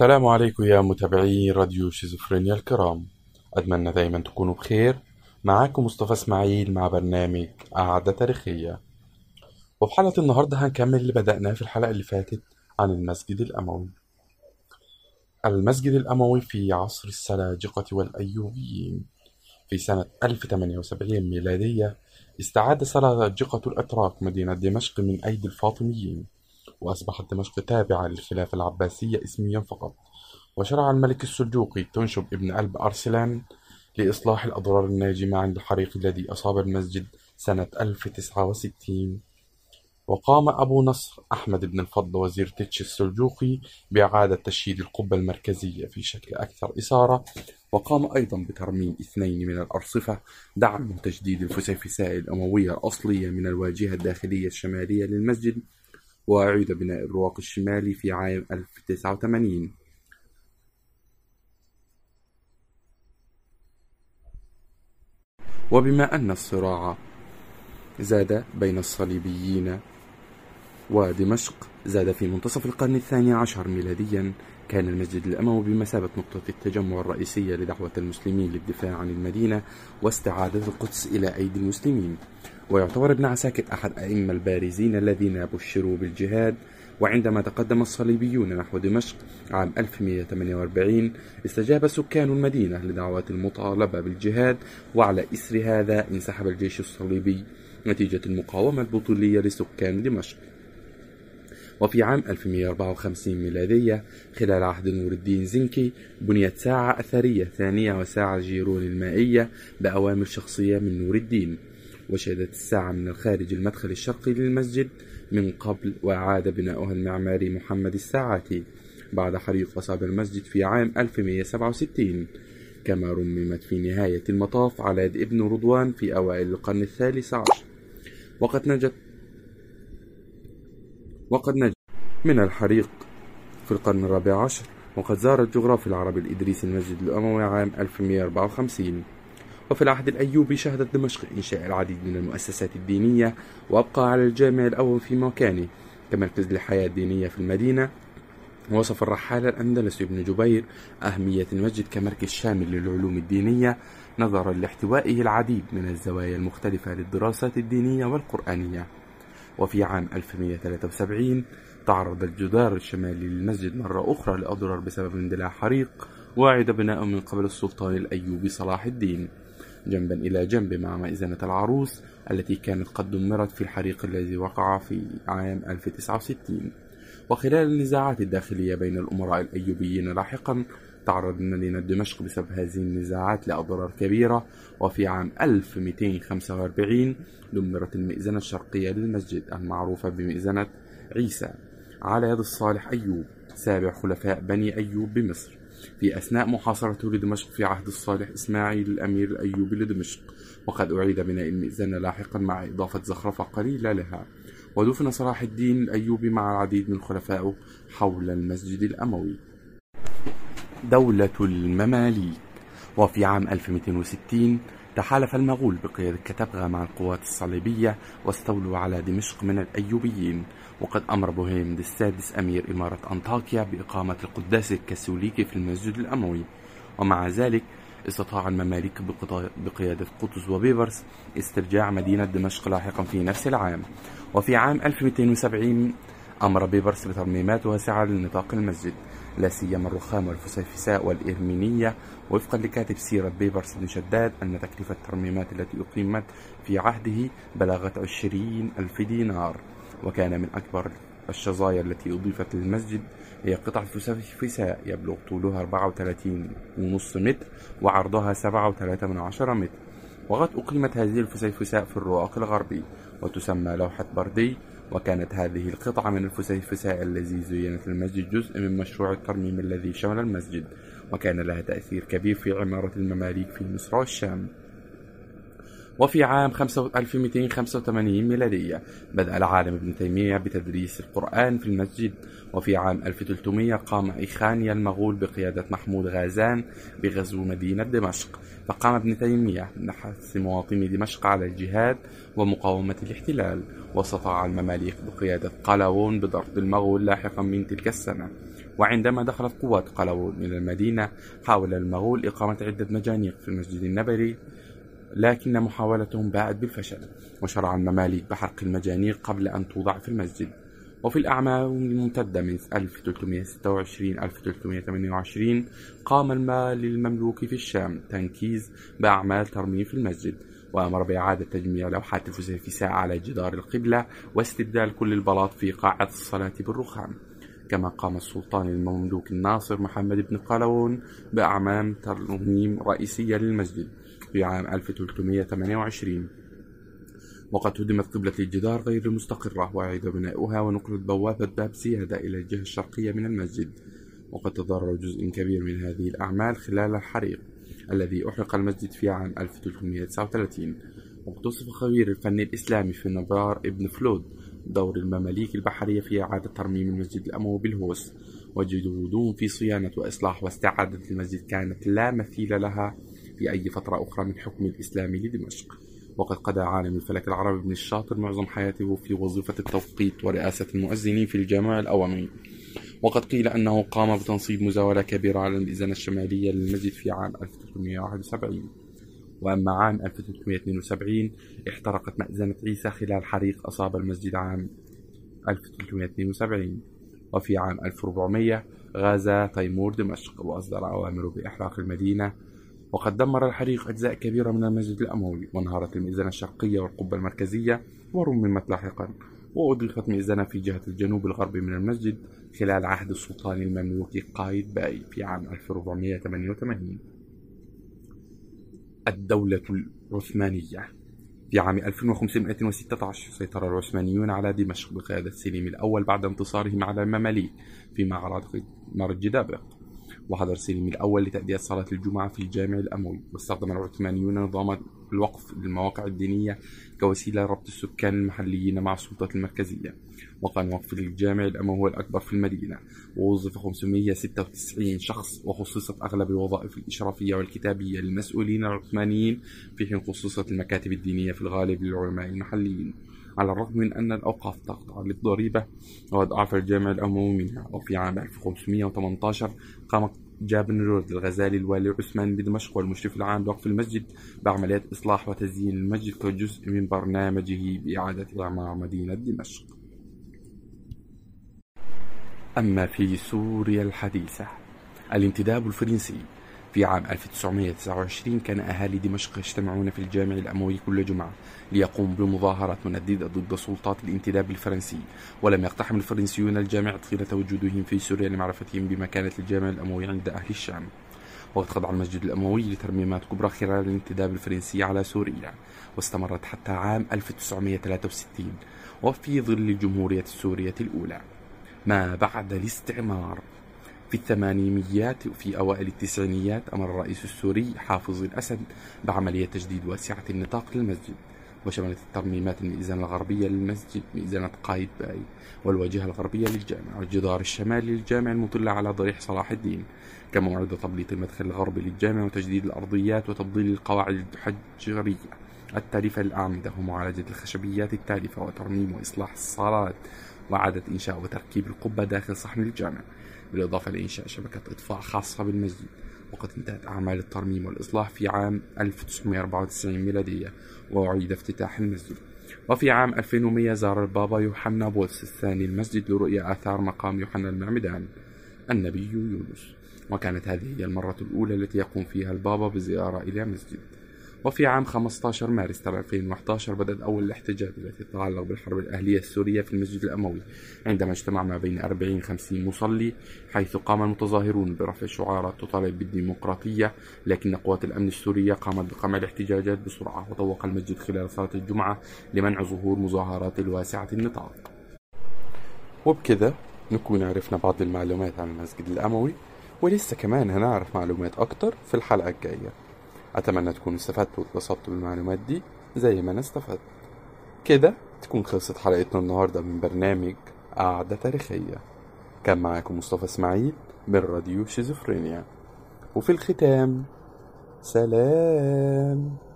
السلام عليكم يا متابعي راديو شيزوفرينيا الكرام. أتمنى دايما تكونوا بخير. معاكم مصطفى إسماعيل مع برنامج قعدة تاريخية. وفي حلقة النهاردة هنكمل اللي بدأناه في الحلقة اللي فاتت عن المسجد الأموي. المسجد الأموي في عصر السلاجقة والأيوبيين. في سنة 1078 ميلادية استعاد سلاجقة الأتراك مدينة دمشق من أيدي الفاطميين. وأصبحت دمشق تابعة للخلافة العباسية اسميا فقط. وشرع الملك السلجوقي تنشب ابن ألب أرسلان لإصلاح الأضرار الناجمة عن الحريق الذي أصاب المسجد سنة 1069 وقام أبو نصر أحمد بن الفضل وزير تتش السلجوقي بإعادة تشييد القبة المركزية في شكل أكثر إثارة. وقام أيضا بترميم اثنين من الأرصفة دعما تجديد الفسيفساء الأموية الأصلية من الواجهة الداخلية الشمالية للمسجد. وأعيد بناء الرواق الشمالي في عام 1089 وبما أن الصراع زاد بين الصليبيين ودمشق زاد في منتصف القرن الثاني عشر ميلاديا كان المسجد الأموي بمثابة نقطة التجمع الرئيسية لدعوة المسلمين للدفاع عن المدينة واستعادة القدس إلى أيدي المسلمين. ويعتبر ابن عساكر أحد أئمة البارزين الذين بشروا بالجهاد وعندما تقدم الصليبيون نحو دمشق عام 1148 استجاب سكان المدينة لدعوات المطالبة بالجهاد وعلى إثر هذا انسحب الجيش الصليبي نتيجة المقاومة البطولية لسكان دمشق. وفي عام 1154 ميلادية خلال عهد نور الدين زنكي بنيت ساعة أثرية ثانية وساعة جيرون المائية بأوامر شخصية من نور الدين. وشهدت الساعة من الخارج المدخل الشرقي للمسجد من قبل وأعاد بناؤها المعماري محمد الساعاتي بعد حريق أصاب المسجد في عام 1167 كما رممت في نهاية المطاف على يد ابن رضوان في أوائل القرن الثالث عشر. وقد نجت وقد نجت من الحريق في القرن الرابع عشر وقد زار الجغرافي العربي الإدريسي المسجد الأموي عام 1154 وفي العهد الأيوبي شهدت دمشق إنشاء العديد من المؤسسات الدينية وأبقى على الجامع الأول في مكانه. كمركز للحياة الدينية في المدينة وصف الرحالة الأندلسي ابن جبير أهمية المسجد كمركز شامل للعلوم الدينية نظرا لاحتوائه العديد من الزوايا المختلفة للدراسات الدينية والقرآنية. وفي عام 1173 تعرض الجدار الشمالي للمسجد مرة أخرى لأضرار بسبب اندلاع حريق وعد بناؤه من قبل السلطان الأيوبي صلاح الدين. جنبا إلى جنب مع مئذنة العروس التي كانت قد دمرت في الحريق الذي وقع في عام 1069 وخلال النزاعات الداخلية بين الأمراء الأيوبيين لاحقا تعرض مدينة دمشق بسبب هذه النزاعات لأضرار كبيرة. وفي عام 1245 دمرت المئذنة الشرقية للمسجد المعروفة بمئذنة عيسى. على يد الصالح أيوب سابع خلفاء بني أيوب بمصر. في أثناء محاصرته لدمشق في عهد الصالح إسماعيل الأمير الأيوبي لدمشق. وقد أعيد بناء المئذنة لاحقا مع إضافة زخرفة قليلة لها. ودفن صلاح الدين الأيوبي مع العديد من خلفائه حول المسجد الأموي. دولة المماليك. وفي عام 1260 تحالف المغول بقيادة كتبغى مع القوات الصليبية واستولوا على دمشق من الأيوبيين. وقد أمر بوهيمد السادس أمير إمارة أنطاكيا بإقامة القداس الكاثوليكي في المسجد الأموي. ومع ذلك استطاع المماليك بقيادة قطز وبيبرس استرجاع مدينة دمشق لاحقا في نفس العام. وفي عام 1270 أمر بيبرس بترميمات واسعة لنطاق المسجد لا سيما الرخام والفسيفساء والإرمينية. وفقا لكاتب سيرة بيبرس بن شداد أن تكلفة الترميمات التي أقيمت في عهده بلغت عشرين ألف دينار. وكان من أكبر الشظايا التي أضيفت للمسجد هي قطعة فسيفساء يبلغ طولها 34.5 متر وعرضها 7.3 متر. وقد أقيمت هذه الفسيفساء في الرواق الغربي وتسمى لوحة بردي وكانت هذه القطعة من الفسيفساء الذي زينت المسجد جزء من مشروع الترميم الذي شمل المسجد وكان لها تأثير كبير في عمارة المماليك في مصر والشام. وفي عام 1285 ميلادية بدأ العالم ابن تيمية بتدريس القرآن في المسجد وفي عام 1300 قام إيخانيا المغول بقيادة محمود غازان بغزو مدينة دمشق. فقام ابن تيمية بحث مواطني دمشق على الجهاد ومقاومة الاحتلال واستطاع المماليك بقيادة قلاوون بضرب المغول لاحقا من تلك السنة. وعندما دخلت قوات قلاوون إلى المدينة حاول المغول إقامة عدة مجانيق في المسجد النبوي لكن محاولتهم باءت بالفشل وشرع المماليك بحرق المجانيق قبل أن توضع في المسجد. وفي الأعمال الممتدة من 1326 1328 قام المال المملوكي في الشام تنكيز بأعمال ترميم في المسجد وأمر بإعادة تجميع لوحات الفسيفساء على جدار القبلة واستبدال كل البلاط في قاعة الصلاة بالرخام. كما قام السلطان المملوك الناصر محمد بن قلاوون بأعمال ترميم رئيسية للمسجد. في عام 1328 وقد هدمت قبلة الجدار غير المستقرة وأعيد بناؤها ونقلت بوابة باب زيادة إلى الجهة الشرقية من المسجد. وقد تضرر جزء كبير من هذه الأعمال خلال الحريق الذي أحرق المسجد في عام 1339 وقد وصف خبير الفن الإسلامي في نبار ابن فلود دور المماليك البحرية في إعادة ترميم المسجد الأموي بالهوس. وجهودهم في صيانة وإصلاح واستعادة المسجد كانت لا مثيل لها في أي فترة أخرى من حكم الإسلام لدمشق. وقد قضى عالم الفلك العربي بن الشاطر معظم حياته في وظيفة التوقيت ورئاسة المؤذنين في الجامع الأومي وقد قيل أنه قام بتنصيب مزاولة كبيرة على المئذنة الشمالية للمسجد في عام 1371 وأما عام 1372 احترقت مأذنة عيسى خلال حريق أصاب المسجد عام 1372 وفي عام 1400 غزا تيمور دمشق وأصدر أوامر بإحراق المدينة وقد دمر الحريق أجزاء كبيرة من المسجد الأموي وانهارت المئذنة الشرقية والقبة المركزية ورممت لاحقا وأضيفت مئذنة في جهة الجنوب الغربي من المسجد خلال عهد السلطان المملوكي قايد باي في عام 1488 الدولة العثمانية. في عام 1516 سيطر العثمانيون على دمشق بقيادة سليم الأول بعد انتصارهم على المماليك في معركة مرج دابق. وحضر سليم الأول لتأدية صلاة الجمعة في الجامع الأموي واستخدم العثمانيون نظام الوقف للمواقع الدينية كوسيلة لربط السكان المحليين مع السلطة المركزية. وكان وقف الجامع الأموي هو الأكبر في المدينة. ووظف 596 شخص وخصصت أغلب الوظائف الإشرافية والكتابية للمسؤولين العثمانيين في حين خصصت المكاتب الدينية في الغالب للعلماء المحليين. على الرغم من أن الأوقاف تقطع للضريبة وأضعف الجامع الأموي منها. وفي عام 1518 قام جابن رود الغزالي الوالي عثمان بدمشق والمشرف العام لوقف المسجد بعمليات إصلاح وتزيين المسجد كجزء من برنامجه بإعادة إعمار مدينة دمشق. أما في سوريا الحديثة الانتداب الفرنسي. في عام 1929 كان أهالي دمشق يجتمعون في الجامع الأموي كل جمعة ليقوموا بمظاهرات منددة ضد سلطات الانتداب الفرنسي ولم يقتحم الفرنسيون الجامع طيلة وجودهم في سوريا لمعرفتهم بمكانة الجامع الأموي عند أهل الشام. وقد خضع المسجد الأموي لترميمات كبرى خلال الانتداب الفرنسي على سوريا واستمرت حتى عام 1963 وفي ظل الجمهورية السورية الأولى. ما بعد الاستعمار. في الثمانينيات وفي أوائل التسعينيات أمر الرئيس السوري حافظ الأسد بعملية تجديد واسعة النطاق للمسجد وشملت الترميمات المئذنة الغربية للمسجد مئذنة قايد باي والواجهة الغربية للجامع والجدار الشمالي للجامع المطل على ضريح صلاح الدين كما أعد تبليط المدخل الغربي للجامع وتجديد الأرضيات وتبديل القواعد الحجرية. التالفة للأعمدة ومعالجة الخشبيات التالفة وترميم وإصلاح الصالات وإعادة إنشاء وتركيب القبة داخل صحن الجامع. بالإضافة لإنشاء شبكة إطفاء خاصة بالمسجد وقد انتهت أعمال الترميم والإصلاح في عام 1994 ميلادية وأعيد افتتاح المسجد. وفي عام 2100 زار البابا يوحنا بولس الثاني المسجد لرؤية آثار مقام يوحنا المعمدان النبي يونس. وكانت هذه هي المرة الأولى التي يقوم فيها البابا بزيارة إلى مسجد. وفي عام 15 مارس 2011 بدأت أول الاحتجاجات التي تتعلق بالحرب الأهلية السورية في المسجد الأموي عندما اجتمع ما بين 40 50 مصلي حيث قام المتظاهرون برفع شعارات تطالب بالديمقراطية لكن قوات الأمن السورية قامت بقمع الاحتجاجات بسرعة وطوق المسجد خلال صلاة الجمعة لمنع ظهور مظاهرات الواسعة النطاق. وبكذا نكون عرفنا بعض المعلومات عن المسجد الأموي ولسه كمان هنعرف معلومات أكتر في الحلقة الجاية. أتمنى تكونوا استفدتوا واتبسطتوا بالمعلومات دي زي ما أنا استفدت. كده تكون خلصت حلقتنا النهاردة من برنامج قعدة تاريخية. كان معاكم مصطفى إسماعيل من راديو شيزوفرينيا. وفي الختام سلام.